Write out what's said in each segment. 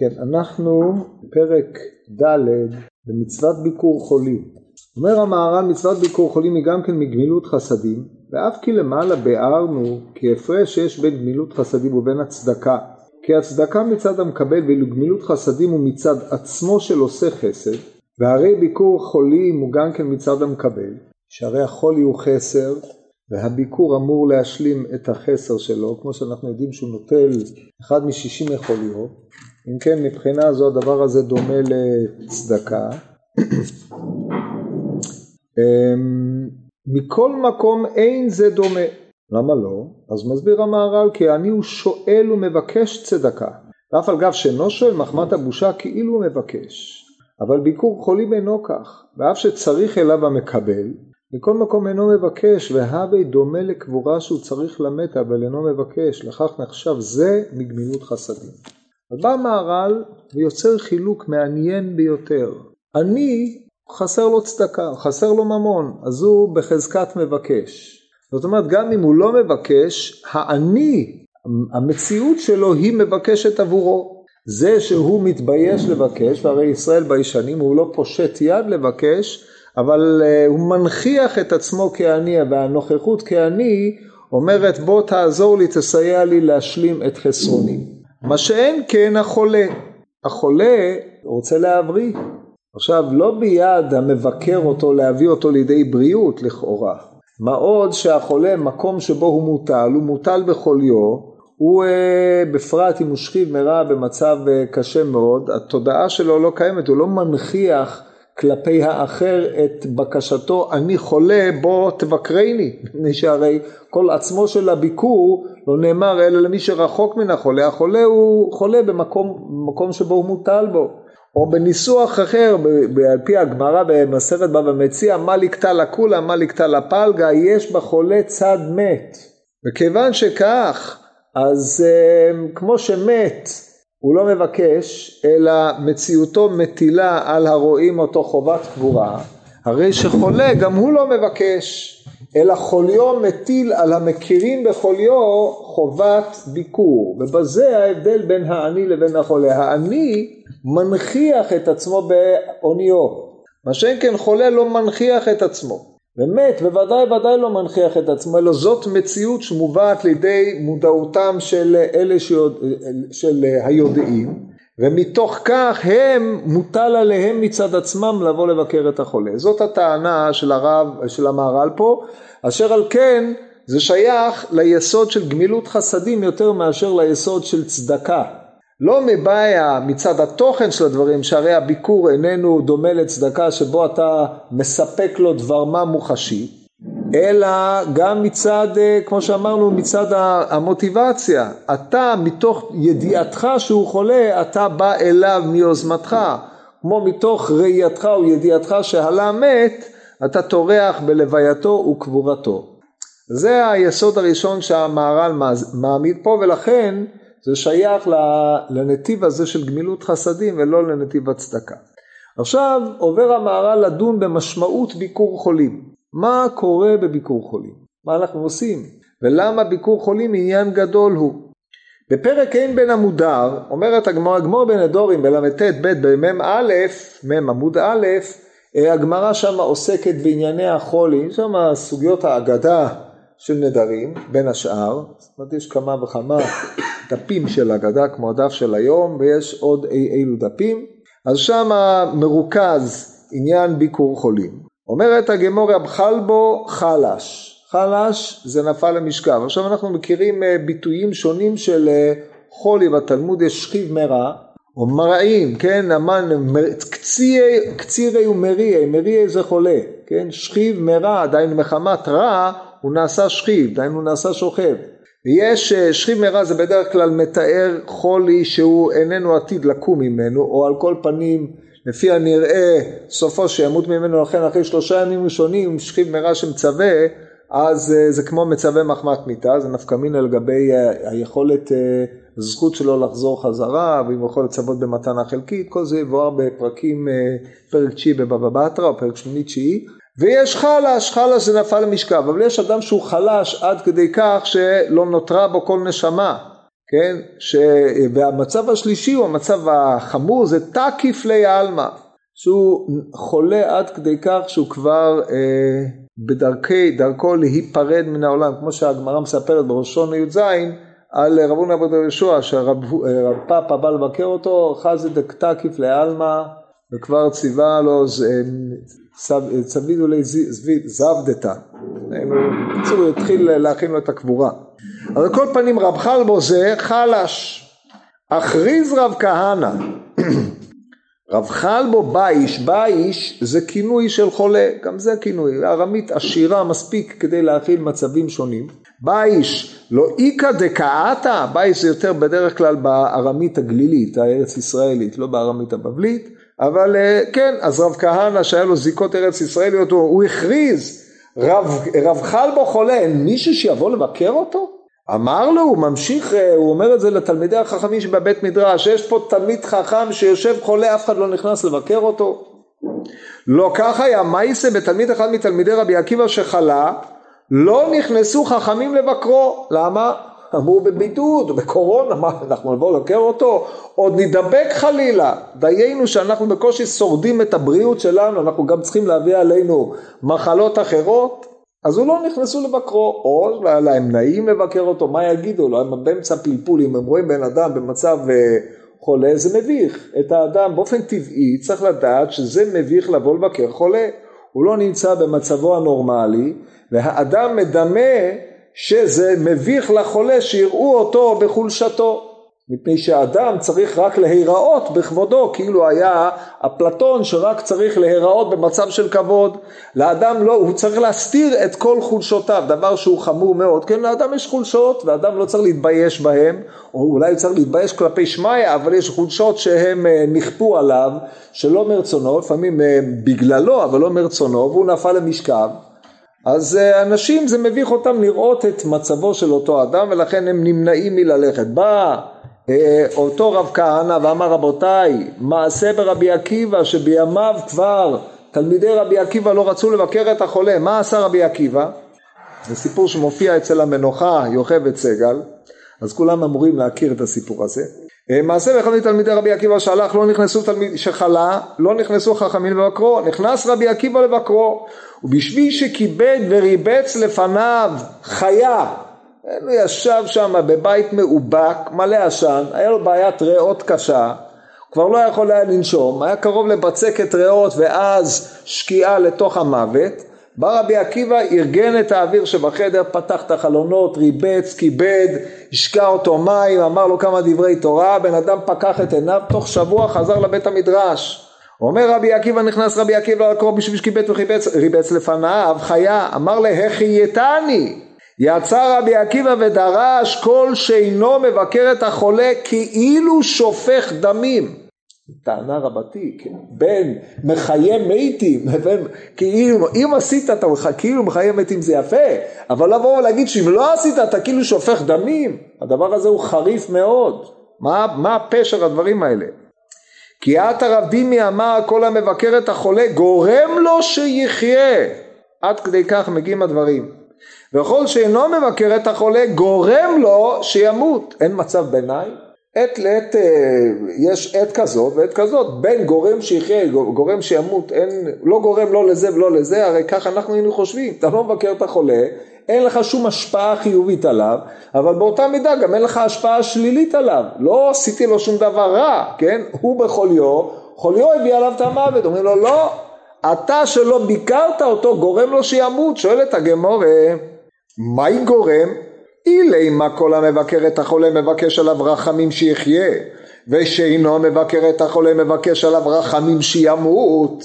כן, אנחנו בפרק ד' במצוות ביקור חולים. אומר המהר"ל מצוות ביקור חולים היא גם כן מגמילות חסדים, ואף כי למעלה ביארנו כי הפרש שיש בין גמילות חסדים ובין הצדקה. כי הצדקה מצד המקבל ואילו גמילות חסדים הוא מצד עצמו של עושה חסד, והרי ביקור חולים הוא גם כן מצד המקבל, שהרי החולי הוא חסר, והביקור אמור להשלים את החסר שלו, כמו שאנחנו יודעים שהוא נוטל אחד משישים מחוליות, אם כן מבחינה זו הדבר הזה דומה לצדקה. אמ, מכל מקום אין זה דומה. למה לא? אז מסביר המהר"ל כי אני הוא שואל ומבקש צדקה. ואף על גב שאינו שואל מחמת הבושה כאילו הוא מבקש. אבל ביקור חולים אינו כך, ואף שצריך אליו המקבל, מכל מקום אינו מבקש, והבי דומה לקבורה שהוא צריך למת, אבל אינו מבקש, לכך נחשב זה מגמילות חסדים. אז בא המהר"ל ויוצר חילוק מעניין ביותר. אני, חסר לו צדקה, חסר לו ממון, אז הוא בחזקת מבקש. זאת אומרת, גם אם הוא לא מבקש, האני, המציאות שלו היא מבקשת עבורו. זה שהוא מתבייש לבקש, והרי ישראל ביישנים הוא לא פושט יד לבקש, אבל uh, הוא מנכיח את עצמו כעני, והנוכחות כעני אומרת בוא תעזור לי, תסייע לי להשלים את חסרוני. מה שאין כן החולה. החולה רוצה להבריא. עכשיו, לא ביד המבקר אותו להביא אותו לידי בריאות לכאורה. מה עוד שהחולה, מקום שבו הוא מוטל, הוא מוטל בחוליו, הוא אה, בפרט אם הוא שכיב מרע במצב אה, קשה מאוד, התודעה שלו לא קיימת, הוא לא מנכיח כלפי האחר את בקשתו, אני חולה, בוא תבקרני, מפני שהרי כל עצמו של הביקור לא נאמר אלא למי שרחוק מן החולה, החולה הוא חולה במקום שבו הוא מוטל בו. או בניסוח אחר, על פי הגמרא במסכת בבא מציע, מה לקטע לקולה, מה לקטע לפלגה, יש בחולה צד מת. וכיוון שכך, אז אה, כמו שמת הוא לא מבקש, אלא מציאותו מטילה על הרואים אותו חובת קבורה, הרי שחולה גם הוא לא מבקש, אלא חוליו מטיל על המכירים בחוליו חובת ביקור, ובזה ההבדל בין העני לבין החולה. העני מנכיח את עצמו בעוניו, מה שאין כן חולה לא מנכיח את עצמו. ומת בוודאי ודאי לא מנכיח את עצמו, אלא זאת מציאות שמובאת לידי מודעותם של אלה שיוד... של היודעים, ומתוך כך הם, מוטל עליהם מצד עצמם לבוא לבקר את החולה. זאת הטענה של הרב, של המהר"ל פה, אשר על כן זה שייך ליסוד של גמילות חסדים יותר מאשר ליסוד של צדקה. לא מבעיה מצד התוכן של הדברים, שהרי הביקור איננו דומה לצדקה שבו אתה מספק לו דבר מה מוחשי, אלא גם מצד, אה, כמו שאמרנו, מצד המוטיבציה. אתה מתוך ידיעתך שהוא חולה, אתה בא אליו מיוזמתך, כמו מתוך ראייתך או ידיעתך שהלה מת, אתה טורח בלווייתו וקבורתו. זה היסוד הראשון שהמהר"ל מעמיד פה ולכן זה שייך לנתיב הזה של גמילות חסדים ולא לנתיב הצדקה. עכשיו עובר המהר"ל לדון במשמעות ביקור חולים. מה קורה בביקור חולים? מה אנחנו עושים? ולמה ביקור חולים עניין גדול הוא? בפרק ה' בן המודר אומרת הגמרא, הגמור בן הדורים בל"ט ב' במ"א, מ' עמוד א', הגמרא שם עוסקת בענייני החולי, שם סוגיות האגדה של נדרים בין השאר, זאת אומרת יש כמה וכמה דפים של אגדה כמו הדף של היום ויש עוד אי אילו דפים, אז שם מרוכז עניין ביקור חולים. אומרת הגמור אבחל בו חלש, חלש זה נפל למשכב. עכשיו אנחנו מכירים אה, ביטויים שונים של אה, חולי בתלמוד יש שכיב מרע או מרעים, כן, אמן, קצירי ומריעי, מריעי זה חולה, כן, שכיב מרע, דהיינו מחמת רע הוא נעשה שכיב, דהיינו הוא נעשה שוכב. ויש אה, שכיב מרע זה בדרך כלל מתאר חולי שהוא איננו עתיד לקום ממנו, או על כל פנים לפי הנראה סופו שימות ממנו לכן אחרי שלושה ימים ראשונים שכיב מרע שמצווה אז אה, זה כמו מצווה מחמת מיתה, זה נפקא מינה לגבי אה, היכולת, זכות שלו לחזור חזרה, ואם הוא יכול לצוות במתנה חלקית, כל זה יבואר בפרקים, פרק תשיעי בבבא בתרא, או פרק שמיני תשיעי, ויש חלש, חלש זה נפל למשכב, אבל יש אדם שהוא חלש עד כדי כך שלא נותרה בו כל נשמה, כן? ש... והמצב השלישי הוא המצב החמור, זה תקיף לי עלמא, שהוא חולה עד כדי כך שהוא כבר אה, בדרכי, דרכו להיפרד מן העולם, כמו שהגמרא מספרת בראשון י"ז, על רב הונא בר יהושע, שהרב פאפה בא לבקר אותו, חזי דקתקיף לעלמא, וכבר ציווה לו צווידו לי זבדתא. בקיצור, הוא התחיל להכין לו את הקבורה. על כל פנים רב חלבו זה חלש. הכריז רב כהנא. רב חלבו בייש, בייש זה כינוי של חולה, גם זה כינוי, ארמית עשירה מספיק כדי להכיל מצבים שונים. בייש לא איכא דקאתא, בייש זה יותר בדרך כלל בארמית הגלילית, הארץ ישראלית, לא בארמית הבבלית, אבל אה, כן, אז רב כהנא שהיה לו זיקות ארץ ישראליות, הוא, הוא הכריז, רב, רב חלבו חולה, אין מישהו שיבוא לבקר אותו? אמר לו, הוא ממשיך, אה, הוא אומר את זה לתלמידי החכמים שבבית מדרש, יש פה תלמיד חכם שיושב חולה, אף אחד לא נכנס לבקר אותו. לא ככה היה מייסה בתלמיד אחד מתלמידי רבי עקיבא שחלה, לא נכנסו חכמים לבקרו. למה? אמרו בבידוד, בקורונה, מה, אנחנו נבוא לבקר אותו? עוד נדבק חלילה. דיינו שאנחנו בקושי שורדים את הבריאות שלנו, אנחנו גם צריכים להביא עלינו מחלות אחרות. אז הוא לא נכנסו לבקרו, או להם נעים לבקר אותו, מה יגידו לו, הם באמצע פלפול, אם הם רואים בן אדם במצב אה, חולה, זה מביך. את האדם באופן טבעי צריך לדעת שזה מביך לבוא לבקר חולה. הוא לא נמצא במצבו הנורמלי, והאדם מדמה שזה מביך לחולה שיראו אותו בחולשתו. מפני שהאדם צריך רק להיראות בכבודו, כאילו היה אפלטון שרק צריך להיראות במצב של כבוד. לאדם לא, הוא צריך להסתיר את כל חולשותיו, דבר שהוא חמור מאוד. כן, לאדם יש חולשות, ואדם לא צריך להתבייש בהם, או אולי צריך להתבייש כלפי שמיא, אבל יש חולשות שהם אה, נכפו עליו, שלא מרצונו, לפעמים אה, בגללו, אבל לא מרצונו, והוא נפל למשכב. אז אה, אנשים זה מביך אותם לראות את מצבו של אותו אדם ולכן הם נמנעים מללכת. בא אה, אותו רב כהנא ואמר רבותיי מעשה ברבי עקיבא שבימיו כבר תלמידי רבי עקיבא לא רצו לבקר את החולה מה עשה רבי עקיבא? זה סיפור שמופיע אצל המנוחה יוכבד סגל אז כולם אמורים להכיר את הסיפור הזה מעשה באחד מתלמידי רבי עקיבא שהלך לא נכנסו תלמיד שחלה לא נכנסו חכמים לבקרו נכנס רבי עקיבא לבקרו ובשביל שכיבד וריבץ לפניו חיה הוא ישב שם בבית מאובק, מלא עשן, היה לו בעיית ריאות קשה, כבר לא יכול היה לנשום, היה קרוב לבצקת ריאות ואז שקיעה לתוך המוות. בא רבי עקיבא, ארגן את האוויר שבחדר, פתח את החלונות, ריבץ, כיבד, השקע אותו מים, אמר לו כמה דברי תורה, בן אדם פקח את עיניו, תוך שבוע חזר לבית המדרש. אומר רבי עקיבא, נכנס רבי עקיבא לקרוא בשביל שכיבד וריבץ לפניו, חיה, אמר להחייתני, יצא רבי עקיבא ודרש כל שאינו מבקר את החולה כאילו שופך דמים. טענה רבתי, כן? בין מחיה מתים לבין כאילו, אם עשית אתה כאילו מחיה מתים זה יפה, אבל לבוא ולהגיד שאם לא עשית אתה כאילו שופך דמים, הדבר הזה הוא חריף מאוד. מה, מה הפשר הדברים האלה? כי את הרב דימי אמר כל המבקר את החולה גורם לו שיחיה. עד כדי כך מגיעים הדברים. וכל שאינו מבקר את החולה גורם לו שימות. אין מצב ביניים? עת לעת אה, יש עת כזאת ועת כזאת, בין גורם שיחיה, גורם שימות, אין, לא גורם לא לזה ולא לזה, הרי ככה אנחנו היינו חושבים, אתה לא מבקר את החולה, אין לך שום השפעה חיובית עליו, אבל באותה מידה גם אין לך השפעה שלילית עליו, לא עשיתי לו שום דבר רע, כן? הוא בחוליו, חוליו הביא עליו את המוות, אומרים לו לא, אתה שלא ביקרת אותו גורם לו שימות, שואלת הגמורה מהי גורם? אילי מה כל המבקר את החולה מבקש עליו רחמים שיחיה ושאינו מבקר את החולה מבקש עליו רחמים שימות.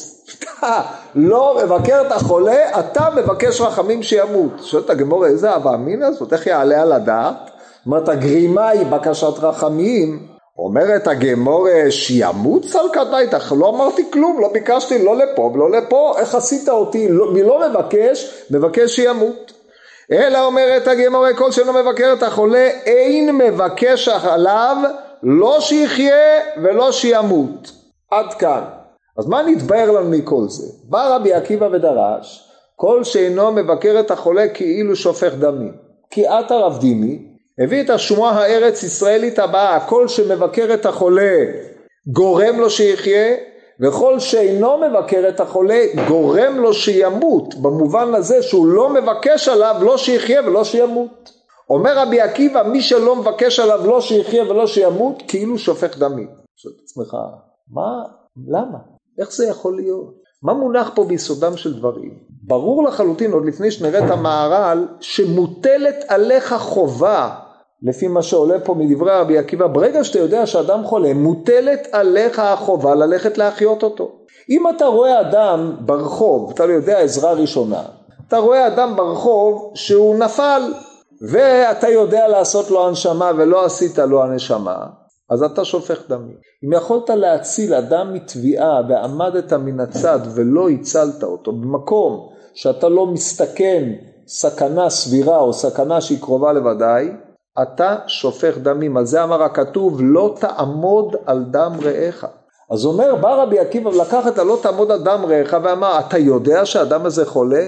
לא מבקר את החולה אתה מבקש רחמים שימות. שואלת הגמור איזה אהבה אמינא זאת איך יעלה על הדעת? אומרת הגרימה היא בקשת רחמים. אומרת הגמור שימות סלקתייתך לא אמרתי כלום לא ביקשתי לא לפה ולא לפה איך עשית אותי? לא, מי לא מבקש מבקש שימות אלא אומרת הגמורה כל שאינו מבקר את החולה אין מבקש עליו לא שיחיה ולא שימות. עד כאן. אז מה נתבהר לנו מכל זה? בא רבי עקיבא ודרש כל שאינו מבקר את החולה כאילו שופך דמים. כי את הרב דימי הביא את השמועה הארץ ישראלית הבאה, כל שמבקר את החולה גורם לו שיחיה, וכל שאינו מבקר את החולה גורם לו שימות, במובן הזה שהוא לא מבקש עליו לא שיחיה ולא שימות. אומר רבי עקיבא, מי שלא מבקש עליו לא שיחיה ולא שימות, כאילו שופך דמים. שואל את עצמך, מה, למה? איך זה יכול להיות? מה מונח פה ביסודם של דברים? ברור לחלוטין, עוד לפני שנראה את המהר"ל, שמוטלת עליך חובה לפי מה שעולה פה מדברי רבי עקיבא, ברגע שאתה יודע שאדם חולה, מוטלת עליך החובה ללכת להחיות אותו. אם אתה רואה אדם ברחוב, אתה יודע עזרה ראשונה, אתה רואה אדם ברחוב שהוא נפל, ואתה יודע לעשות לו הנשמה ולא עשית לו הנשמה, אז אתה שופך דמים. אם יכולת להציל אדם מתביעה ועמדת מן הצד ולא הצלת אותו במקום שאתה לא מסתכן סכנה סבירה או סכנה שהיא קרובה לוודאי, אתה שופך דמים. על זה אמר הכתוב, לא תעמוד על דם רעך. אז אומר, בא רבי עקיבא ולקח את הלא תעמוד על דם רעך ואמר, אתה יודע שהאדם הזה חולה?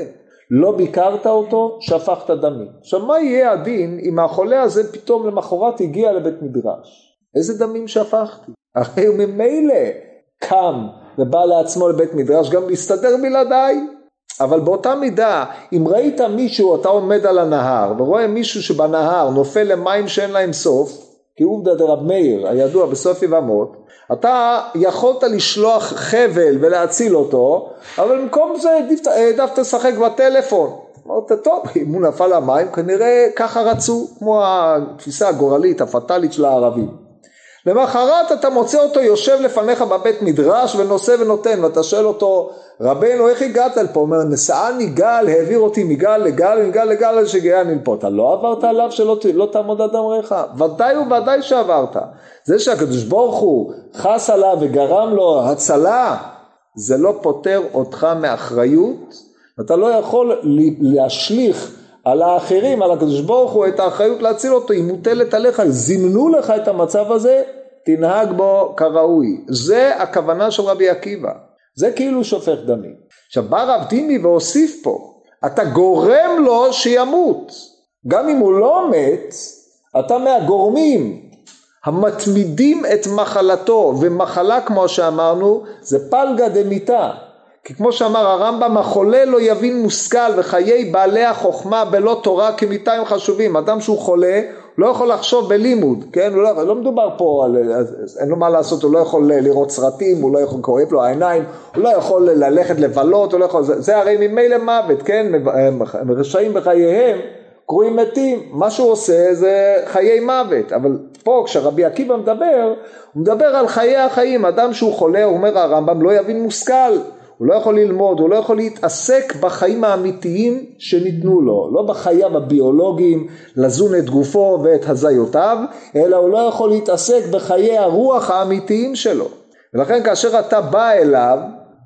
לא ביקרת אותו, שפכת דמים. עכשיו מה יהיה הדין אם החולה הזה פתאום למחרת הגיע לבית מדרש? איזה דמים שפכתי? הרי הוא ממילא קם ובא לעצמו לבית מדרש גם להסתדר בלעדיי. אבל באותה מידה, אם ראית מישהו, אתה עומד על הנהר, ורואה מישהו שבנהר נופל למים שאין להם סוף, כי עובדא דרב מאיר, הידוע בסוף יבמות, אתה יכולת לשלוח חבל ולהציל אותו, אבל במקום זה העדפת לשחק בטלפון. אמרת, טוב, אם הוא נפל למים, כנראה ככה רצו, כמו התפיסה הגורלית, הפטאלית של הערבים. למחרת אתה מוצא אותו יושב לפניך בבית מדרש ונושא ונותן ואתה שואל אותו רבנו איך הגעת לפה? הוא אומר נשאני גל העביר אותי מגל לגל מגל לגל עד שגייני לפה אתה לא עברת עליו שלא לא תעמוד אדם רעך? ודאי וודאי שעברת. זה שהקדוש ברוך הוא חס עליו וגרם לו הצלה זה לא פוטר אותך מאחריות אתה לא יכול להשליך על האחרים, על הקדוש ברוך הוא, את האחריות להציל אותו, היא מוטלת עליך, זימנו לך את המצב הזה, תנהג בו כראוי. זה הכוונה של רבי עקיבא. זה כאילו שופך דמים. עכשיו בא רב טימי והוסיף פה, אתה גורם לו שימות. גם אם הוא לא מת, אתה מהגורמים המתמידים את מחלתו, ומחלה כמו שאמרנו זה פלגה דמיתה. כי כמו שאמר הרמב"ם, החולה לא יבין מושכל וחיי בעלי החוכמה בלא תורה כמיתה הם חשובים. אדם שהוא חולה, לא יכול לחשוב בלימוד, כן? לא, לא מדובר פה על, אין לו מה לעשות, הוא לא יכול לראות סרטים, הוא לא יכול, כואב לו העיניים, הוא לא יכול ללכת לבלות, הוא לא יכול, זה, זה הרי ממילא מוות, כן? רשעים בחייהם, קרויים מתים, מה שהוא עושה זה חיי מוות, אבל פה כשרבי עקיבא מדבר, הוא מדבר על חיי החיים, אדם שהוא חולה, אומר הרמב"ם, לא יבין מושכל. הוא לא יכול ללמוד, הוא לא יכול להתעסק בחיים האמיתיים שניתנו לו, לא בחייו הביולוגיים, לזון את גופו ואת הזיותיו, אלא הוא לא יכול להתעסק בחיי הרוח האמיתיים שלו. ולכן כאשר אתה בא אליו,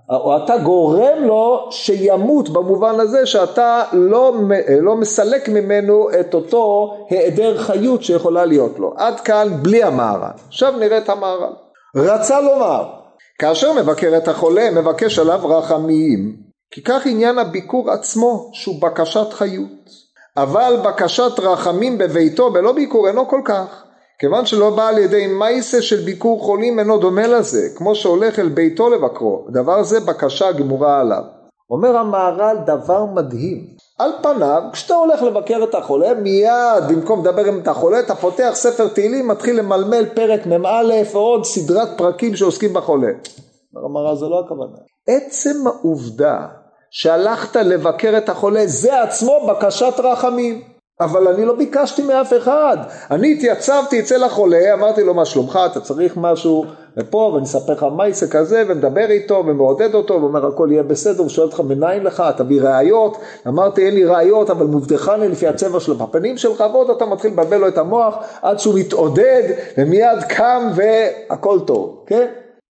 או אתה גורם לו שימות במובן הזה שאתה לא, לא מסלק ממנו את אותו היעדר חיות שיכולה להיות לו. עד כאן בלי המהר"ל. עכשיו נראה את המהר"ל. רצה לומר כאשר מבקר את החולה מבקש עליו רחמים כי כך עניין הביקור עצמו שהוא בקשת חיות. אבל בקשת רחמים בביתו בלא ביקור אינו כל כך כיוון שלא בא על ידי מייסה של ביקור חולים אינו דומה לזה כמו שהולך אל ביתו לבקרו דבר זה בקשה גמורה עליו. אומר המהר"ל דבר מדהים על פניו, כשאתה הולך לבקר את החולה, מיד במקום לדבר עם את החולה, אתה פותח ספר תהילים, מתחיל למלמל פרק מ"א ועוד סדרת פרקים שעוסקים בחולה. אומר זה לא הכוונה. עצם העובדה שהלכת לבקר את החולה, זה עצמו בקשת רחמים. אבל אני לא ביקשתי מאף אחד. אני התייצבתי אצל החולה, אמרתי לו מה שלומך, אתה צריך משהו, ופה, ואני אספר לך מייסה כזה, ומדבר איתו, ומעודד אותו, ואומר הכל יהיה בסדר, ושואל אותך מניין לך, תביא ראיות, אמרתי אין לי ראיות, אבל מובטחני לפי הצבע של הפנים שלך, ועוד אתה מתחיל לבלבל לו את המוח, עד שהוא מתעודד, ומיד קם, והכל טוב, כן?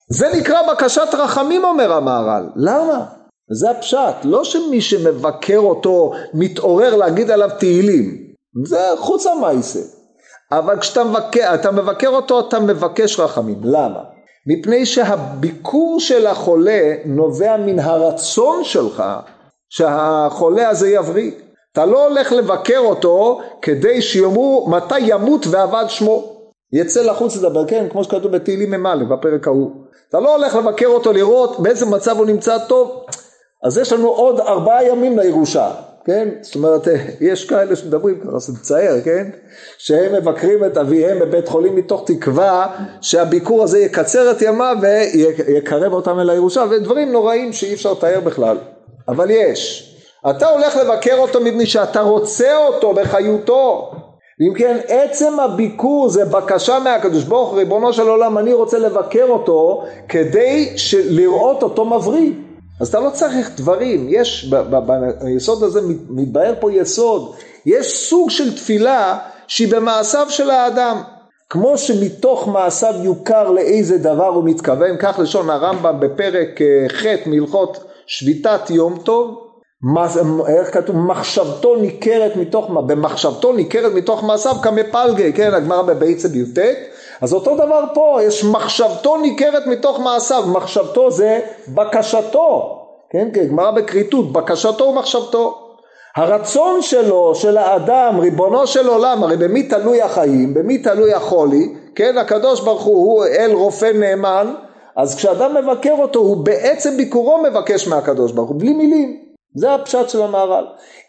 זה נקרא בקשת רחמים, אומר המהר"ל. למה? זה הפשט, לא שמי שמבקר אותו מתעורר להגיד עליו תהילים, זה חוץ המעשה. אבל כשאתה מבקר, אתה מבקר אותו אתה מבקש רחמים, למה? מפני שהביקור של החולה נובע מן הרצון שלך שהחולה הזה יבריא. אתה לא הולך לבקר אותו כדי שיאמרו מתי ימות ואבד שמו. יצא לחוץ לדבר, כן, כמו שכתוב בתהילים מ"א בפרק ההוא. אתה לא הולך לבקר אותו לראות באיזה מצב הוא נמצא טוב, אז יש לנו עוד ארבעה ימים לירושה, כן? זאת אומרת, יש כאלה שמדברים ככה, זה מצער, כן? שהם מבקרים את אביהם בבית חולים מתוך תקווה שהביקור הזה יקצר את ימיו ויקרב אותם אל הירושה, ודברים נוראים שאי אפשר לתאר בכלל. אבל יש. אתה הולך לבקר אותו מפני שאתה רוצה אותו בחיותו. אם כן עצם הביקור זה בקשה מהקדוש ברוך הוא ריבונו של עולם אני רוצה לבקר אותו כדי לראות אותו מבריא אז אתה לא צריך דברים. יש ביסוד הזה מתבהר פה יסוד. יש סוג של תפילה שהיא במעשיו של האדם. כמו שמתוך מעשיו יוכר לאיזה דבר הוא מתכוון. כך לשון הרמב"ם בפרק אה, ח' מהלכות שביתת יום טוב. איך כתוב? מחשבתו ניכרת מתוך, במחשבתו ניכרת מתוך מעשיו כמפלגי, כן, הגמרא בביצה בי"ט, אז אותו דבר פה, יש מחשבתו ניכרת מתוך מעשיו, מחשבתו זה בקשתו, כן, כן, גמרא בכריתות, בקשתו ומחשבתו. הרצון שלו, של האדם, ריבונו של עולם, הרי במי תלוי החיים, במי תלוי החולי, כן, הקדוש ברוך הוא, הוא אל רופא נאמן, אז כשאדם מבקר אותו, הוא בעצם ביקורו מבקש מהקדוש ברוך הוא, בלי מילים. זה הפשט של המהר"ל.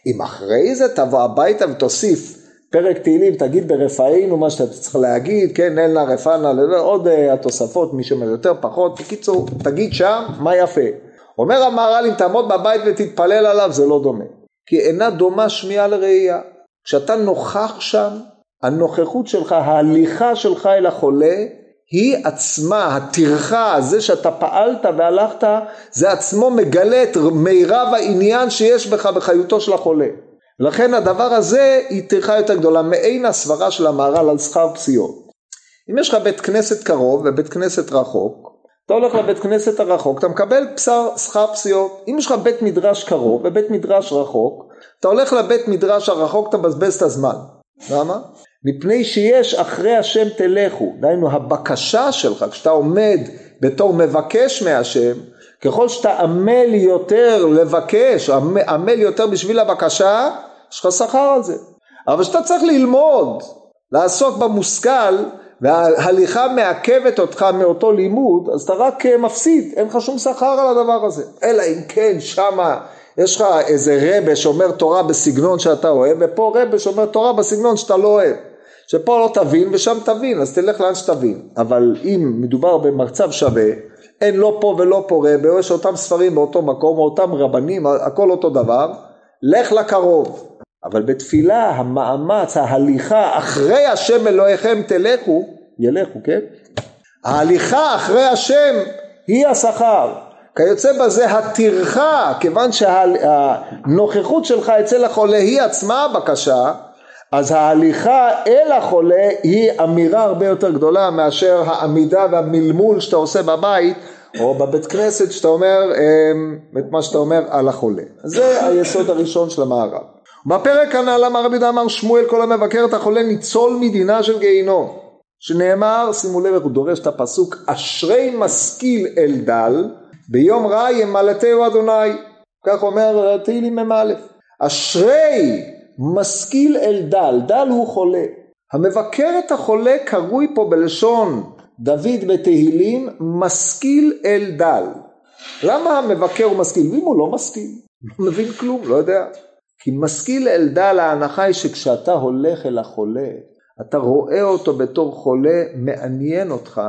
אם אחרי זה תבוא הביתה ותוסיף פרק תהילים, תגיד ברפאינו מה שאתה צריך להגיד, כן, אל נא רפאנה, עוד uh, התוספות, מי שאומר יותר פחות, בקיצור, תגיד שם מה יפה. אומר המהר"ל, אם תעמוד בבית ותתפלל עליו, זה לא דומה. כי אינה דומה שמיעה לראייה. כשאתה נוכח שם, הנוכחות שלך, ההליכה שלך אל החולה, היא עצמה, הטרחה, זה שאתה פעלת והלכת, זה עצמו מגלה את מירב העניין שיש בך בחיותו של החולה. לכן הדבר הזה היא טרחה יותר גדולה, מעין הסברה של המהר"ל על שכר פסיעות. אם יש לך בית כנסת קרוב ובית כנסת רחוק, אתה הולך לבית כנסת הרחוק, אתה מקבל בשר, שכר פסיעות. אם יש לך בית מדרש קרוב ובית מדרש רחוק, אתה הולך לבית מדרש הרחוק, אתה מבזבז את הזמן. למה? מפני שיש אחרי השם תלכו, דהיינו הבקשה שלך, כשאתה עומד בתור מבקש מהשם, ככל שאתה עמל יותר לבקש, עמל יותר בשביל הבקשה, יש לך שכר על זה. אבל כשאתה צריך ללמוד, לעסוק במושכל, וההליכה מעכבת אותך מאותו לימוד, אז אתה רק מפסיד, אין לך שום שכר על הדבר הזה. אלא אם כן שמה יש לך איזה רבה שאומר תורה בסגנון שאתה אוהב, ופה רבה שאומר תורה בסגנון שאתה לא אוהב. שפה לא תבין ושם תבין, אז תלך לאן שתבין. אבל אם מדובר במצב שווה, אין לא פה ולא פה רבה, או יש אותם ספרים באותו מקום, או אותם רבנים, הכל אותו דבר, לך לקרוב. אבל בתפילה המאמץ, ההליכה אחרי השם אלוהיכם תלכו, ילכו, כן? ההליכה אחרי השם היא השכר. כיוצא בזה הטרחה, כיוון שהנוכחות שלך אצל החולה היא עצמה הבקשה, אז ההליכה אל החולה היא אמירה הרבה יותר גדולה מאשר העמידה והמלמול שאתה עושה בבית או בבית כנסת שאתה אומר אמ, את מה שאתה אומר על החולה. זה היסוד הראשון של המערב. בפרק הנ"ל אמר רבי אמר שמואל כל המבקר את החולה ניצול מדינה של גיהינום שנאמר שימו לב איך הוא דורש את הפסוק אשרי משכיל אל דל ביום רע ימלטהו אדוני כך אומר תהילים מ"א אשרי משכיל אל דל, דל הוא חולה. המבקר את החולה קרוי פה בלשון דוד בתהילים משכיל אל דל. למה המבקר הוא משכיל? ואם הוא לא משכיל, לא מבין כלום, לא יודע. כי משכיל אל דל ההנחה היא שכשאתה הולך אל החולה, אתה רואה אותו בתור חולה, מעניין אותך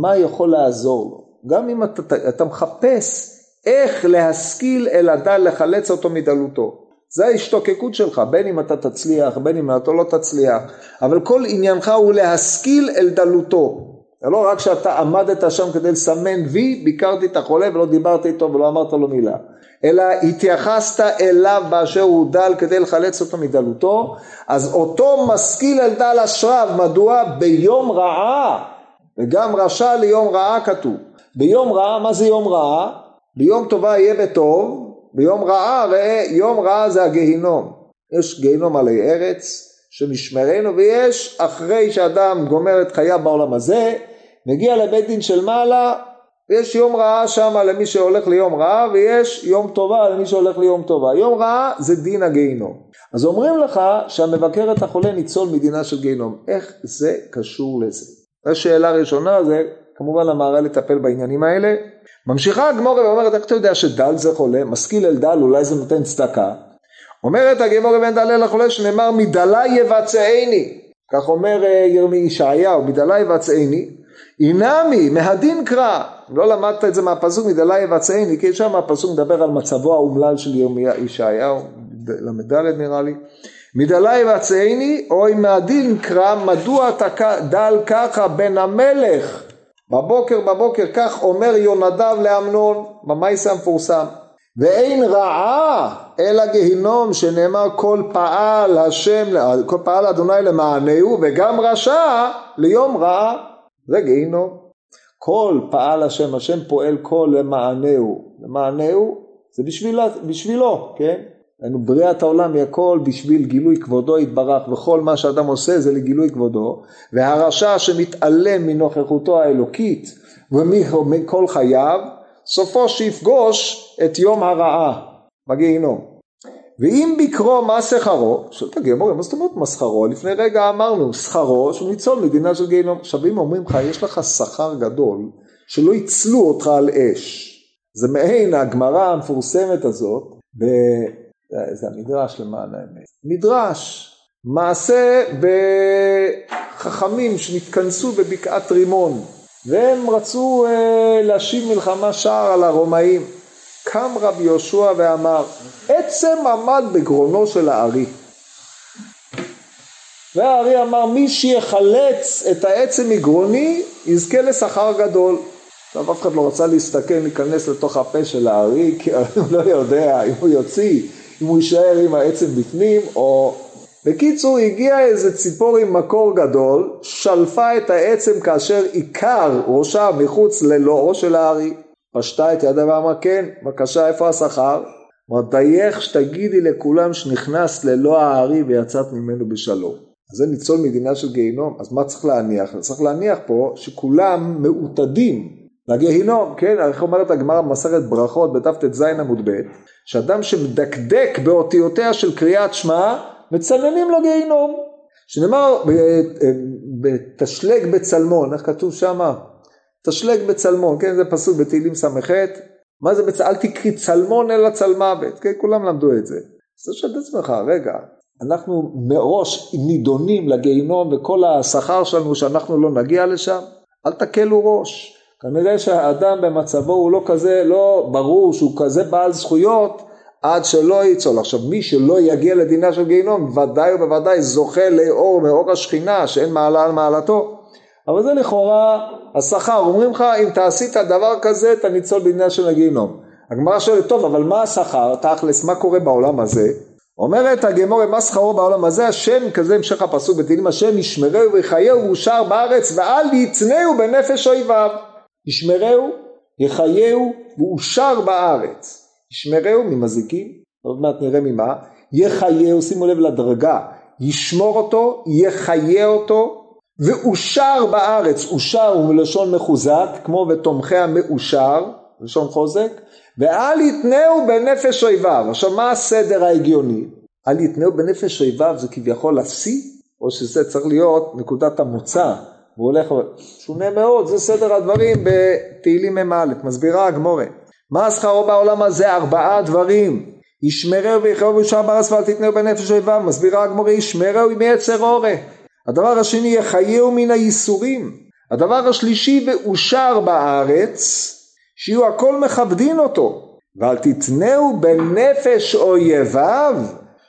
מה יכול לעזור לו. גם אם אתה, אתה מחפש איך להשכיל אל הדל לחלץ אותו מדלותו. זה ההשתוקקות שלך, בין אם אתה תצליח, בין אם אתה לא תצליח, אבל כל עניינך הוא להשכיל אל דלותו. זה לא רק שאתה עמדת שם כדי לסמן וי, ביקרתי את החולה ולא דיברתי איתו ולא אמרת לו מילה, אלא התייחסת אליו באשר הוא דל כדי לחלץ אותו מדלותו, אז אותו משכיל אל דל אשריו, מדוע? ביום רעה, וגם רשע ליום רעה כתוב. ביום רעה, מה זה יום רעה? ביום טובה יהיה בטוב, ביום רעה ראה יום רעה זה הגיהינום יש גיהינום עלי ארץ שנשמרנו ויש אחרי שאדם גומר את חייו בעולם הזה מגיע לבית דין של מעלה יש יום רעה שם למי שהולך ליום רעה ויש יום טובה למי שהולך ליום טובה יום רעה זה דין הגיהינום אז אומרים לך שהמבקר את החולה ניצול מדינה של גיהנום. איך זה קשור לזה? זו שאלה ראשונה, זה כמובן המהר"ל לטפל בעניינים האלה. ממשיכה הגמורה ואומרת, איך אתה יודע שדל זה חולה? משכיל אל דל, אולי זה נותן צדקה. אומרת הגמורה בן דלל לחולה שנאמר מדלה יבצעני. כך אומר אה, ירמי ישעיהו, מדלה יבצעני. אינמי, מהדין קרא. לא למדת את זה מהפסוק מדלה יבצעני, כי שם הפסוק מדבר על מצבו האומלל של ישעיהו, ל"ד נראה לי. מדלי יבצעני, אוי מהדין קרא, מדוע אתה דל ככה בן המלך? בבוקר בבוקר כך אומר יונדב לאמנון, במייס המפורסם. ואין רעה אלא גיהינום שנאמר כל פעל השם, כל פעל אדוני למענהו וגם רשע ליום רעה זה גיהינום. כל פעל השם, השם פועל כל למענהו, למענהו זה בשביל, בשבילו, כן? היינו בריאת העולם היא הכל בשביל גילוי כבודו יתברך וכל מה שאדם עושה זה לגילוי כבודו והרשע שמתעלם מנוכחותו האלוקית ומכל חייו סופו שיפגוש את יום הרעה בגיהינום ואם בקרו מה שכרו, שואלת הגמור, מה זאת אומרת מה שכרו? לפני רגע אמרנו, שכרו שהוא ניצול מדינה של גיהינום. עכשיו אם אומרים לך, יש לך שכר גדול, שלא יצלו אותך על אש. זה מעין הגמרא המפורסמת הזאת, ב... זה המדרש למען האמת. מדרש, מעשה בחכמים שנתכנסו בבקעת רימון, והם רצו אה, להשיב מלחמה שער על הרומאים. קם רבי יהושע ואמר, עצם עמד בגרונו של הארי. והארי אמר, מי שיחלץ את העצם מגרוני, יזכה לשכר גדול. עכשיו אף אחד לא רצה להסתכל, להיכנס לתוך הפה של הארי, כי הוא לא יודע אם הוא יוציא אם הוא יישאר עם העצם בפנים או... בקיצור הגיע איזה ציפור עם מקור גדול, שלפה את העצם כאשר עיקר ראשה מחוץ ללאו של הארי. פשטה את ידה ואמרה כן, בבקשה איפה השכר? אמרה דייך שתגידי לכולם שנכנס ללא הארי ויצאת ממנו בשלום. אז זה ניצול מדינה של גיהינום, אז מה צריך להניח? צריך להניח פה שכולם מעוטדים לגיהינום, כן? איך אומרת הגמרא במסכת ברכות בט"ז עמוד ב', שאדם שמדקדק באותיותיה של קריאת שמע, מצננים לו גיהינום. שנאמר בתשלג בצלמון, איך כתוב שמה? תשלג בצלמון, כן? זה פסוק בתהילים ס"ח, מה זה בצ... אל תקריא צלמון אלא צלמוות, כן? כולם למדו את זה. אז אתה שואל את עצמך, רגע, אנחנו מראש נידונים לגיהינום וכל השכר שלנו שאנחנו לא נגיע לשם? אל תקלו ראש. כנראה שהאדם במצבו הוא לא כזה, לא ברור שהוא כזה בעל זכויות עד שלא יצול. עכשיו מי שלא יגיע לדינה של גיהינום ודאי ובוודאי זוכה לאור מאור השכינה שאין מעלה על מעלתו. אבל זה לכאורה השכר, אומרים לך אם תעשית דבר כזה אתה ניצול בדינה של הגיהינום. הגמרא שואלת טוב אבל מה השכר תכלס מה קורה בעולם הזה? אומרת הגמורה מה שכרו בעולם הזה השם כזה המשך הפסוק בתהילים השם ישמרהו ויחייהו ואושר בארץ ואל יתנהו בנפש אויביו ישמרהו, יחייהו, ואושר בארץ. ישמרהו ממזיקים, עוד מעט נראה ממה, יחייהו, שימו לב לדרגה, ישמור אותו, יחיה אותו, ואושר בארץ, אושר הוא מלשון מחוזק, כמו ותומכי המאושר, לשון חוזק, ואל יתנהו בנפש אויביו. עכשיו מה הסדר ההגיוני? אל יתנהו בנפש אויביו זה כביכול השיא, או שזה צריך להיות נקודת המוצא והוא הולך, שונה מאוד, זה סדר הדברים בתהילים מ"א, מסבירה הגמורה. מה שכרו בעולם הזה? ארבעה דברים. ישמרהו ויחרהו וישר בארץ ואל תתנהו בנפש אויביו, מסבירה הגמורה, ישמרהו מיצר אורה. הדבר השני, יחייהו מן הייסורים. הדבר השלישי, ואושר בארץ, שיהיו הכל מכבדין אותו. ואל תתנהו בנפש אויביו,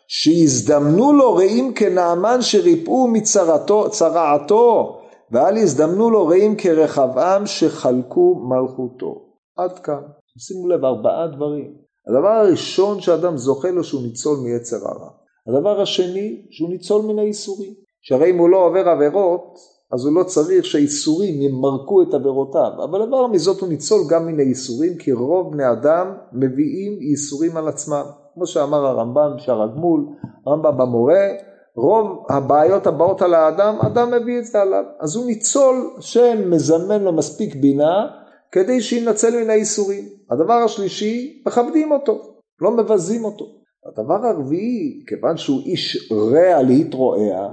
שיזדמנו לו רעים כנעמן שריפאו מצרעתו, ואל יזדמנו לו רעים כרחבעם שחלקו מלכותו. עד כאן. שימו לב, ארבעה דברים. הדבר הראשון שאדם זוכה לו שהוא ניצול מיצר הרע. הדבר השני, שהוא ניצול מן האיסורים. שהרי אם הוא לא עובר עבירות, אז הוא לא צריך שהאיסורים ימרקו את עבירותיו. אבל דבר מזאת הוא ניצול גם מן האיסורים, כי רוב בני אדם מביאים איסורים על עצמם. כמו שאמר הרמב"ם שער הגמול, הרמב"ם במורה, רוב הבעיות הבאות על האדם, אדם מביא את זה עליו. אז הוא ניצול שמזמן לו מספיק בינה כדי שינצל מן האיסורים. הדבר השלישי, מכבדים אותו, לא מבזים אותו. הדבר הרביעי, כיוון שהוא איש רע להתרועע,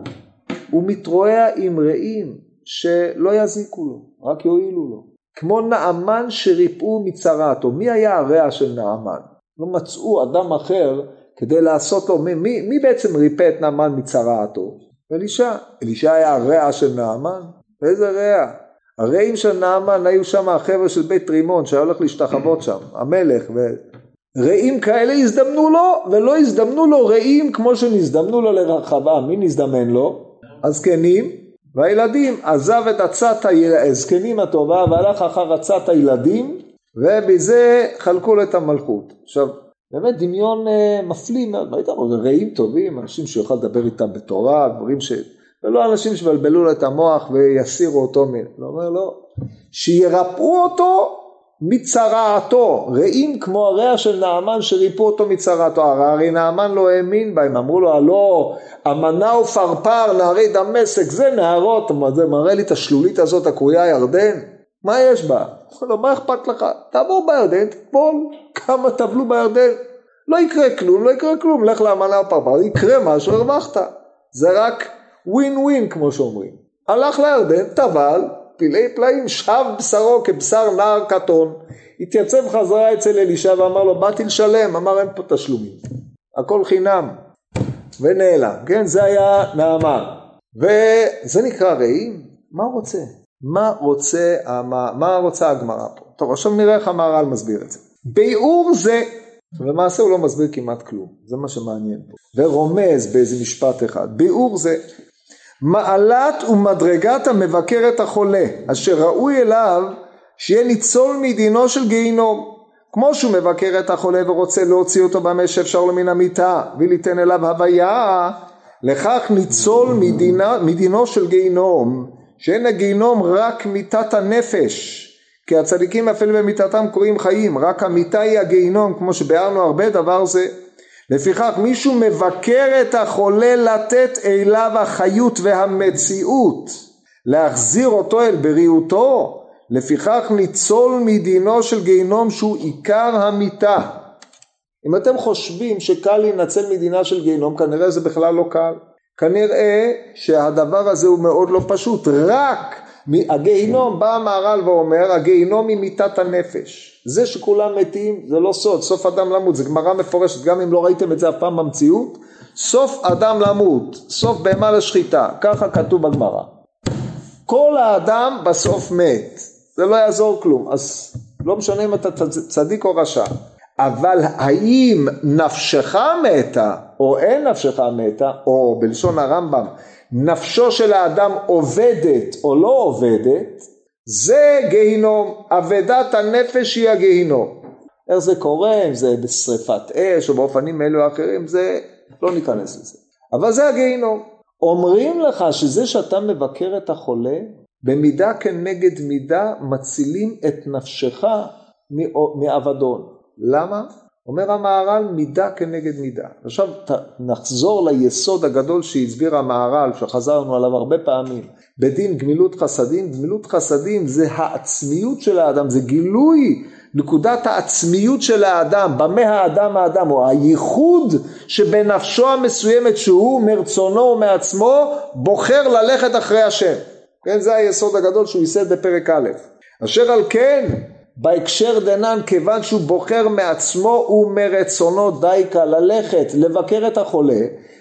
הוא מתרועע עם רעים שלא יזיקו לו, רק יועילו לו. כמו נעמן שריפאו מצרעתו. מי היה הרע של נעמן? לא מצאו אדם אחר כדי לעשות לו, מי, מי, מי בעצם ריפא את נעמן מצרעתו? אלישע. אלישע היה הרע של נעמן? איזה רע? הרעים של נעמן היו שם החבר'ה של בית רימון שהיה הולך להשתחוות שם, המלך, ורעים כאלה הזדמנו לו ולא הזדמנו לו רעים כמו שנזדמנו לו לרחבה, מי נזדמן לו? הזקנים והילדים, עזב את עצת הזקנים הטובה והלך אחר עצת הילדים ובזה חלקו לו את המלכות. עכשיו באמת דמיון אה, מפליא מאוד, מה אומרים, רעים טובים, אנשים שיוכל לדבר איתם בתורה, דברים ש... ולא אנשים שיבלבלו לו את המוח ויסירו אותו, מ... לא אומר לא, שירפאו אותו מצרעתו, רעים כמו הרע של נעמן שריפאו אותו מצרעתו, הרי נעמן לא האמין בהם, אמרו לו הלא אמנה ופרפר נערי דמשק זה נערות, זה מראה לי את השלולית הזאת הקרויה ירדן, מה יש בה? אמר לו מה אכפת לך? תעבור בירדן, תטבול, כמה טבלו בירדן, לא יקרה כלום, לא יקרה כלום, לך לאמנה ופרפר, יקרה משהו, הרווחת, זה רק ווין ווין כמו שאומרים, הלך לירדן, טבל, פלאי פלאים, שב בשרו כבשר נער קטון, התייצב חזרה אצל אלישע ואמר לו באתי לשלם, אמר אין פה תשלומים, הכל חינם, ונעלם, כן זה היה נעמן, וזה נקרא רעים, מה הוא רוצה? מה רוצה, מה רוצה הגמרא פה? טוב עכשיו נראה איך המהר"ל מסביר את זה. ביאור זה, למעשה הוא לא מסביר כמעט כלום, זה מה שמעניין פה, ורומז באיזה משפט אחד, ביאור זה מעלת ומדרגת המבקר את החולה, אשר ראוי אליו שיהיה ניצול מדינו של גיהינום. כמו שהוא מבקר את החולה ורוצה להוציא אותו במה שאפשר לו מן המיטה וליתן אליו הוויה, לכך ניצול מדינה, מדינו של גיהינום, שאין הגיהינום רק מיתת הנפש, כי הצדיקים אפילו במיתתם קוראים חיים, רק המיתה היא הגיהינום, כמו שביארנו הרבה דבר זה. לפיכך מישהו מבקר את החולה לתת אליו החיות והמציאות, להחזיר אותו אל בריאותו, לפיכך ניצול מדינו של גיהינום שהוא עיקר המיתה. אם אתם חושבים שקל להינצל מדינה של גיהינום, כנראה זה בכלל לא קל. כנראה שהדבר הזה הוא מאוד לא פשוט, רק הגיהינום, בא המהר"ל ואומר, הגיהינום היא מיתת הנפש. זה שכולם מתים זה לא סוד, סוף אדם למות, זה גמרא מפורשת, גם אם לא ראיתם את זה אף פעם במציאות, סוף אדם למות, סוף בהמה לשחיטה, ככה כתוב בגמרא. כל האדם בסוף מת, זה לא יעזור כלום, אז לא משנה אם אתה צדיק או רשע. אבל האם נפשך מתה או אין נפשך מתה, או בלשון הרמב"ם נפשו של האדם עובדת או לא עובדת, זה גיהינום, אבדת הנפש היא הגיהינום. איך זה קורה, אם זה בשריפת אש או באופנים אלו או אחרים, זה לא ניכנס לזה. אבל זה הגיהינום. אומרים לך שזה שאתה מבקר את החולה, במידה כנגד מידה מצילים את נפשך מאבדון. למה? אומר המהר"ל מידה כנגד מידה. עכשיו נחזור ליסוד הגדול שהסביר המהר"ל, שחזרנו עליו הרבה פעמים. בדין גמילות חסדים, גמילות חסדים זה העצמיות של האדם, זה גילוי נקודת העצמיות של האדם, במה האדם האדם, או הייחוד שבנפשו המסוימת שהוא מרצונו ומעצמו בוחר ללכת אחרי השם. כן, זה היסוד הגדול שהוא ייסד בפרק א'. אשר על כן בהקשר דנן כיוון שהוא בוחר מעצמו ומרצונו דייקה ללכת לבקר את החולה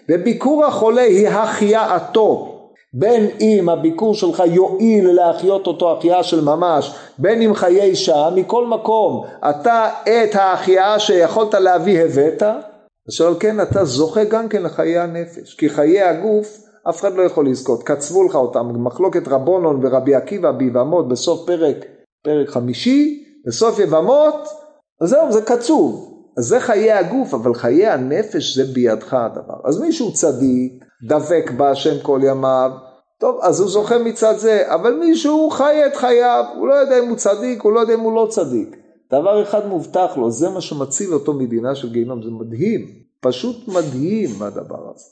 וביקור החולה היא החייאתו. בין אם הביקור שלך יועיל להחיות אותו החייאה של ממש בין אם חיי שעה מכל מקום אתה את ההחייאה שיכולת להביא הבאת. אשר על כן אתה זוכה גם כן לחיי הנפש כי חיי הגוף אף אחד לא יכול לזכות. קצבו לך אותם מחלוקת רבונון ורבי עקיבא ביבמות בסוף פרק פרק חמישי בסוף יבמות, זהו, זה קצוב. אז זה חיי הגוף, אבל חיי הנפש זה בידך הדבר. אז מישהו צדיק, דבק בהשם כל ימיו, טוב, אז הוא זוכה מצד זה, אבל מישהו חי את חייו, הוא לא יודע אם הוא צדיק, הוא לא יודע אם הוא לא צדיק. דבר אחד מובטח לו, זה מה שמציל אותו מדינה של גיהינום, זה מדהים, פשוט מדהים הדבר הזה.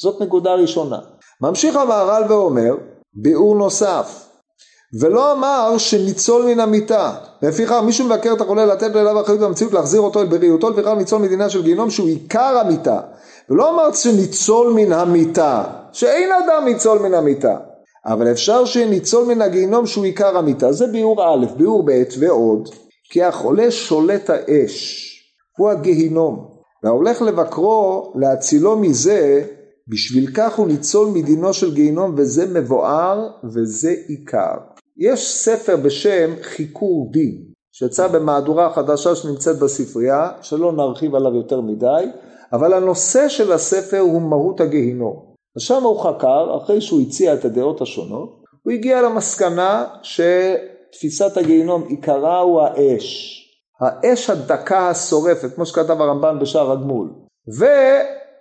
זאת נקודה ראשונה. ממשיך המהר"ל ואומר, ביאור נוסף, ולא אמר שניצול מן המיטה. לפיכך מישהו מבקר את החולה לתת אליו אחריות במציאות להחזיר אותו אל בריאותו, לפיכך ניצול מדינה של גיהינום שהוא עיקר המיטה. ולא אמר שניצול מן המיטה, שאין אדם ניצול מן המיטה. אבל אפשר שניצול מן הגיהינום שהוא עיקר המיטה. זה ביאור א', ביאור ב' ועוד. כי החולה שולט האש, הוא הגיהינום. וההולך לבקרו להצילו מזה בשביל כך הוא ניצול מדינו של גיהינום וזה מבואר וזה עיקר. יש ספר בשם חיקור דין שיצא במהדורה החדשה שנמצאת בספרייה שלא נרחיב עליו יותר מדי אבל הנושא של הספר הוא מהות הגיהינום. ושם הוא חקר אחרי שהוא הציע את הדעות השונות הוא הגיע למסקנה שתפיסת הגיהינום עיקרה הוא האש האש הדקה השורפת כמו שכתב הרמב"ן בשער הגמול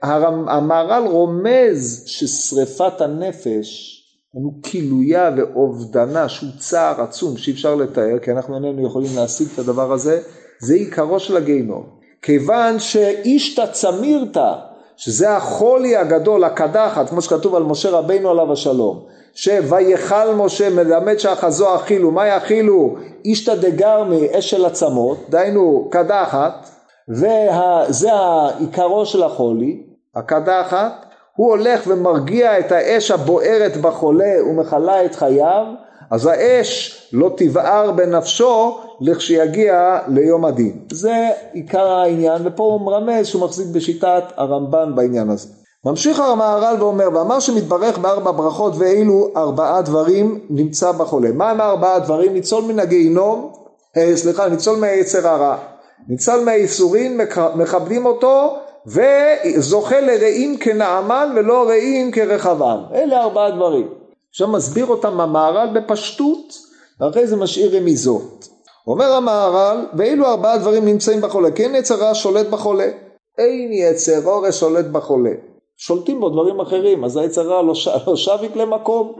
והמהר"ל רומז ששריפת הנפש הוא כילויה ואובדנה שהוא צער עצום שאי אפשר לתאר כי אנחנו איננו יכולים להשיג את הדבר הזה זה עיקרו של הגיהינום. כיוון שאישתא צמירתא שזה החולי הגדול הקדחת כמו שכתוב על משה רבינו עליו השלום שויכל משה מלמד שאחזו אכילו מה יאכילו? אישתא דגרמי אש של עצמות דהיינו קדחת וזה העיקרו של החולי הקדחת הוא הולך ומרגיע את האש הבוערת בחולה ומכלה את חייו, אז האש לא תבער בנפשו לכשיגיע ליום הדין. זה עיקר העניין, ופה הוא מרמז שהוא מחזיק בשיטת הרמב"ן בעניין הזה. ממשיך המהר"ל ואומר, ואמר שמתברך בארבע ברכות ואילו ארבעה דברים נמצא בחולה. מה הם ארבעה דברים? ניצול מן הגיהינום, אה, סליחה, ניצול מהיצר הרע. ניצל מהייסורים, מכבדים אותו וזוכה לרעים כנעמן ולא רעים כרחבעם. אלה ארבעה דברים. עכשיו מסביר אותם המהר"ל בפשטות, ואחרי זה משאיר רמיזות. אומר המהר"ל, ואילו ארבעה דברים נמצאים בחולה, כן יצר רע שולט בחולה. אין יצר אורש שולט בחולה. שולטים בו דברים אחרים, אז היצר רע לא, ש... לא שביק למקום.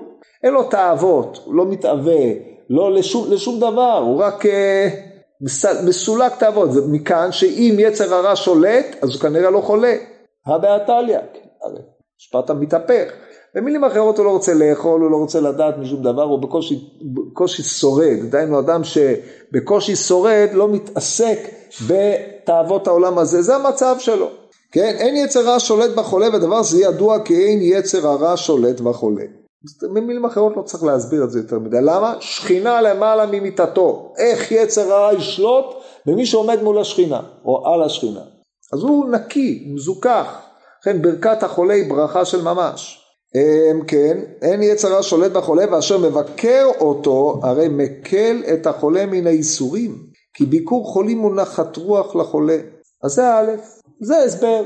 אין לו תאוות, הוא לא מתאווה, לא לשום, לשום דבר, הוא רק... אה, מסולק תאוות, זה מכאן שאם יצר הרע שולט, אז הוא כנראה לא חולה. הבעתליה, הרי משפט המתהפך. במילים אחרות הוא לא רוצה לאכול, הוא לא רוצה לדעת משום דבר, הוא בקושי, בקושי שורד. דהיינו אדם שבקושי שורד לא מתעסק בתאוות העולם הזה, זה המצב שלו. כן, אין יצר רע שולט בחולה ודבר זה ידוע כי אין יצר הרע שולט בחולה. במילים אחרות לא צריך להסביר את זה יותר מדי. למה? שכינה למעלה ממיטתו. איך יצר הרע ישלוט במי שעומד מול השכינה, או על השכינה. אז הוא נקי, מזוכח. לכן ברכת החולה היא ברכה של ממש. כן, אין יצר הרע שולט בחולה ואשר מבקר אותו הרי מקל את החולה מן האיסורים כי ביקור חולים הוא נחת רוח לחולה. אז זה א', זה הסבר.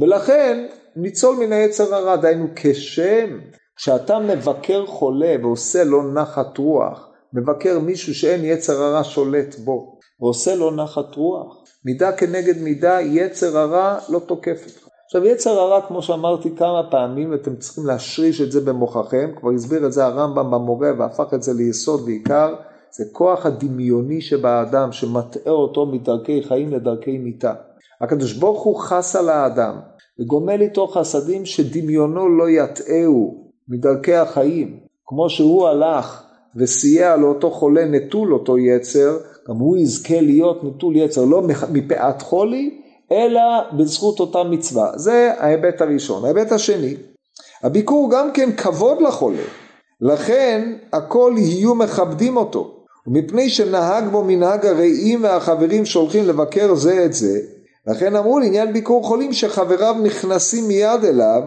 ולכן ניצול מן היצר הרע, דהיינו כשם כשאתה מבקר חולה ועושה לו נחת רוח, מבקר מישהו שאין יצר הרע שולט בו, ועושה לו נחת רוח, מידה כנגד מידה, יצר הרע לא תוקף אותך. עכשיו יצר הרע כמו שאמרתי כמה פעמים ואתם צריכים להשריש את זה במוחכם, כבר הסביר את זה הרמב"ם במורה והפך את זה ליסוד ועיקר, זה כוח הדמיוני שבאדם שמטעה אותו מדרכי חיים לדרכי מיתה. הקדוש ברוך הוא חס על האדם וגומל איתו חסדים שדמיונו לא יטעהו מדרכי החיים, כמו שהוא הלך וסייע לאותו חולה נטול אותו יצר, גם הוא יזכה להיות נטול יצר, לא מפאת חולי, אלא בזכות אותה מצווה. זה ההיבט הראשון. ההיבט השני, הביקור גם כן כבוד לחולה, לכן הכל יהיו מכבדים אותו. ומפני שנהג בו מנהג הרעים והחברים שהולכים לבקר זה את זה, לכן אמרו לעניין ביקור חולים שחבריו נכנסים מיד אליו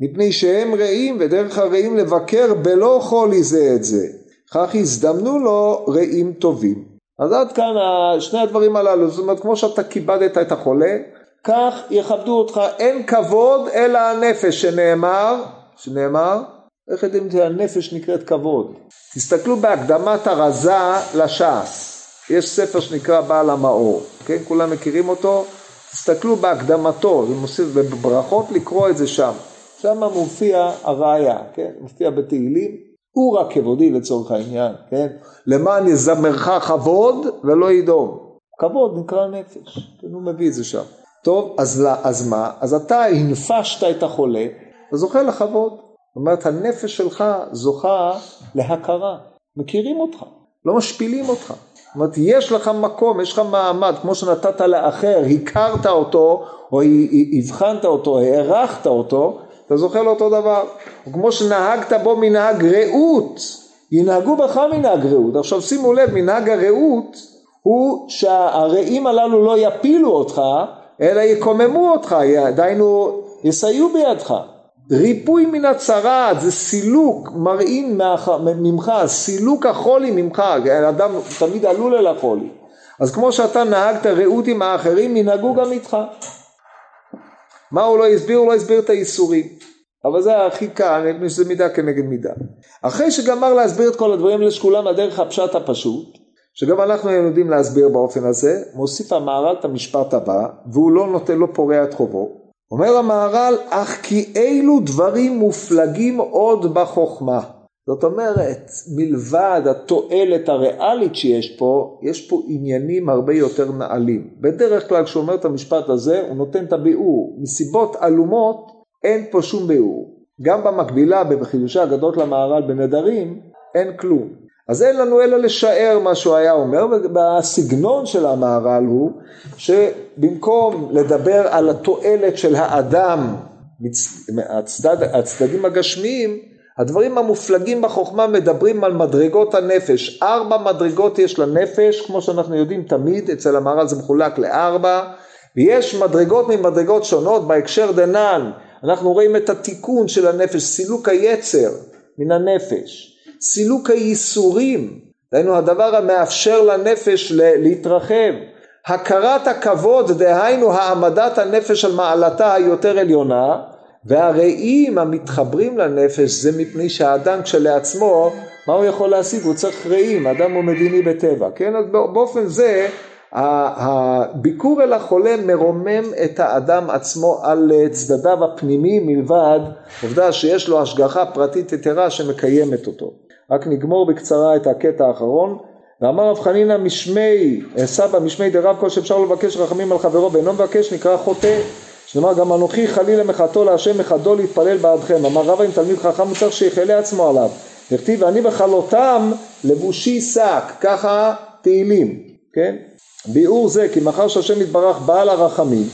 מפני שהם רעים ודרך הרעים לבקר בלא חולי זה את זה. כך הזדמנו לו רעים טובים. אז עד כאן שני הדברים הללו, זאת אומרת כמו שאתה כיבדת את החולה, כך יכבדו אותך, אין כבוד אלא הנפש שנאמר, שנאמר, איך יודעים שהנפש נקראת כבוד? תסתכלו בהקדמת הרזה לש"ס, יש ספר שנקרא בעל המאור, כן? כולם מכירים אותו? תסתכלו בהקדמתו, זה מוסיף בברכות לקרוא את זה שם. שם מופיע הראיה, כן? מופיע בתהילים, הוא רק כבודי לצורך העניין, כן? למען יזמרך כבוד ולא ידום. כבוד נקרא נפש, כן, הוא מביא את זה שם. טוב, אז, אז מה? אז אתה הנפשת את החולה, וזוכה לכבוד. זאת אומרת, הנפש שלך זוכה להכרה. מכירים אותך, לא משפילים אותך. זאת אומרת, יש לך מקום, יש לך מעמד, כמו שנתת לאחר, הכרת אותו, או הבחנת אותו, הערכת אותו, אתה זוכה לאותו דבר. או כמו שנהגת בו מנהג רעות, ינהגו בך מנהג רעות. עכשיו שימו לב, מנהג הרעות הוא שהרעים הללו לא יפילו אותך, אלא יקוממו אותך, דהיינו יסייעו בידך. ריפוי מן הצרעת זה סילוק מראים ממך, סילוק החולי ממך, אדם תמיד עלול אל החולי. אז כמו שאתה נהגת רעות עם האחרים, ינהגו גם איתך. מה הוא לא הסביר? הוא לא הסביר את האיסורים. אבל זה הכי קל, מפני שזה מידה כנגד מידה. אחרי שגמר להסביר את כל הדברים האלה שכולם על דרך הפשט הפשוט, שגם אנחנו היינו יודעים להסביר באופן הזה, מוסיף המהר"ל את המשפט הבא, והוא לא נותן לו פורע את חובו. אומר המהר"ל, אך כי אילו דברים מופלגים עוד בחוכמה. זאת אומרת, מלבד התועלת הריאלית שיש פה, יש פה עניינים הרבה יותר נעלים. בדרך כלל כשהוא אומר את המשפט הזה, הוא נותן את הביאור. מסיבות עלומות, אין פה שום ביאור. גם במקבילה, בחידושי הגדות למהר"ל בנדרים, אין כלום. אז אין לנו אלא לשער מה שהוא היה אומר, והסגנון של המהר"ל הוא שבמקום לדבר על התועלת של האדם, הצדד, הצדדים הגשמיים, הדברים המופלגים בחוכמה מדברים על מדרגות הנפש. ארבע מדרגות יש לנפש, כמו שאנחנו יודעים תמיד, אצל המהר"ל זה מחולק לארבע, ויש מדרגות ממדרגות שונות בהקשר דנן. אנחנו רואים את התיקון של הנפש, סילוק היצר מן הנפש. סילוק הייסורים, דהיינו הדבר המאפשר לנפש להתרחב, הכרת הכבוד, דהיינו העמדת הנפש על מעלתה היותר עליונה, והרעים המתחברים לנפש זה מפני שהאדם כשלעצמו, מה הוא יכול להשיג? הוא צריך רעים, אדם הוא מדיני בטבע, כן? אז באופן זה הביקור אל החולה מרומם את האדם עצמו על צדדיו הפנימיים מלבד עובדה שיש לו השגחה פרטית יתרה שמקיימת אותו. רק נגמור בקצרה את הקטע האחרון. ואמר רב חנינא משמי, סבא משמי דרב כל שאפשר לבקש רחמים על חברו ואינו מבקש נקרא חוטא. שנאמר גם אנוכי חלילה מחתו להשם מחדו להתפלל בעדכם. אמר רבא אם תלמיד חכם הוא צריך שיכלה עצמו עליו. דכתיב ואני בכלותם לבושי שק, ככה תהילים, כן? ביאור זה כי מאחר שהשם יתברך בעל הרחמים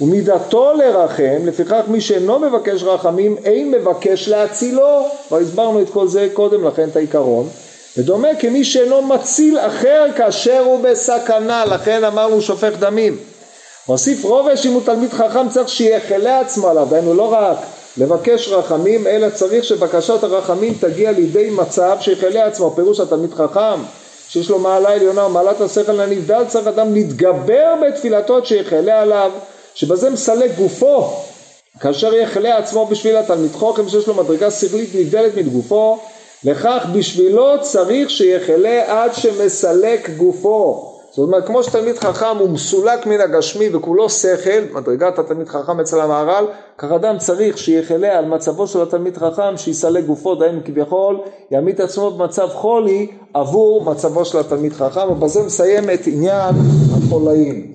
ומידתו לרחם, לפיכך מי שאינו מבקש רחמים אין מבקש להצילו, כבר הסברנו את כל זה קודם לכן את העיקרון, ודומה כמי שאינו מציל אחר כאשר הוא בסכנה, לכן אמרנו שופך דמים. מוסיף רובש אם הוא תלמיד חכם צריך שיחלה עצמו עליו, דהיינו לא רק לבקש רחמים, אלא צריך שבקשת הרחמים תגיע לידי מצב שיחלה עצמו, פירוש התלמיד חכם שיש לו מעלה עליונה ומעלת השכל הנבדל, צריך אדם להתגבר בתפילתו שיחלה עליו שבזה מסלק גופו כאשר יחלה עצמו בשביל התלמיד חוכם שיש לו מדרגה שכלית נבדלת מגופו לכך בשבילו צריך שיחלה עד שמסלק גופו זאת אומרת כמו שתלמיד חכם הוא מסולק מן הגשמי וכולו שכל מדרגת התלמיד חכם אצל המהר"ל כך אדם צריך שיחלה על מצבו של התלמיד חכם שיסלק גופו דהיינו כביכול יעמיד עצמו במצב חולי עבור מצבו של התלמיד חכם ובזה מסיים את עניין החולאים